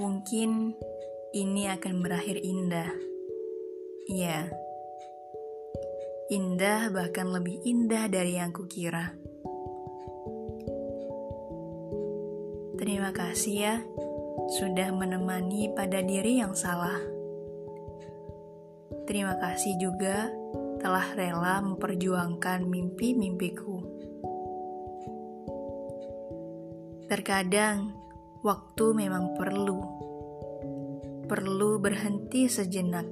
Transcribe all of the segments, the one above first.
Mungkin ini akan berakhir indah. Iya. Indah bahkan lebih indah dari yang kukira. Terima kasih ya sudah menemani pada diri yang salah. Terima kasih juga telah rela memperjuangkan mimpi-mimpiku. Terkadang waktu memang perlu, perlu berhenti sejenak,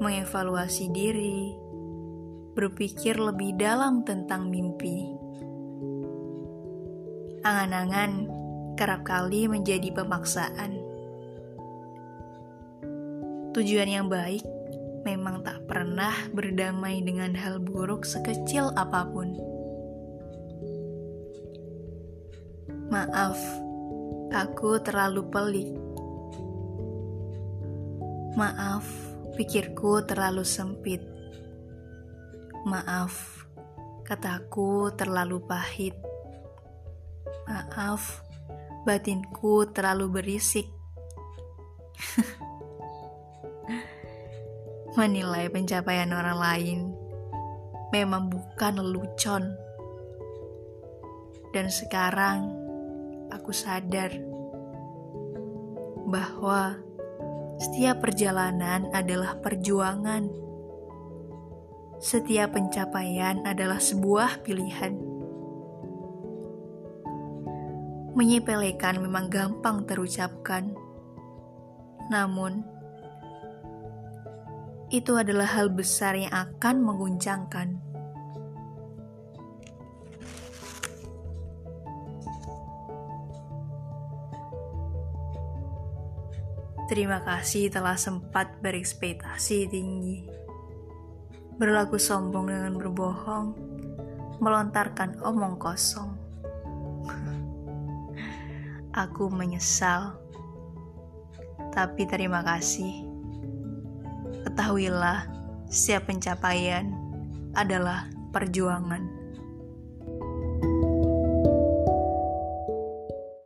mengevaluasi diri, berpikir lebih dalam tentang mimpi. Angan-angan kerap kali menjadi pemaksaan. Tujuan yang baik memang tak pernah berdamai dengan hal buruk sekecil apa pun. Maaf, aku terlalu pelik. Maaf, pikirku terlalu sempit. Maaf, kataku terlalu pahit. Maaf, batinku terlalu berisik. Menilai pencapaian orang lain memang bukan lelucon. Dan sekarang aku sadar bahwa setiap perjalanan adalah perjuangan. Setiap pencapaian adalah sebuah pilihan. Menyepelekan memang gampang terucapkan, namun itu adalah hal besar yang akan mengguncangkan. Terima kasih telah sempat berekspektasi tinggi. Berlaku sombong dengan berbohong, melontarkan omong kosong. Aku menyesal, tapi terima kasih. Ketahuilah, setiap pencapaian adalah perjuangan.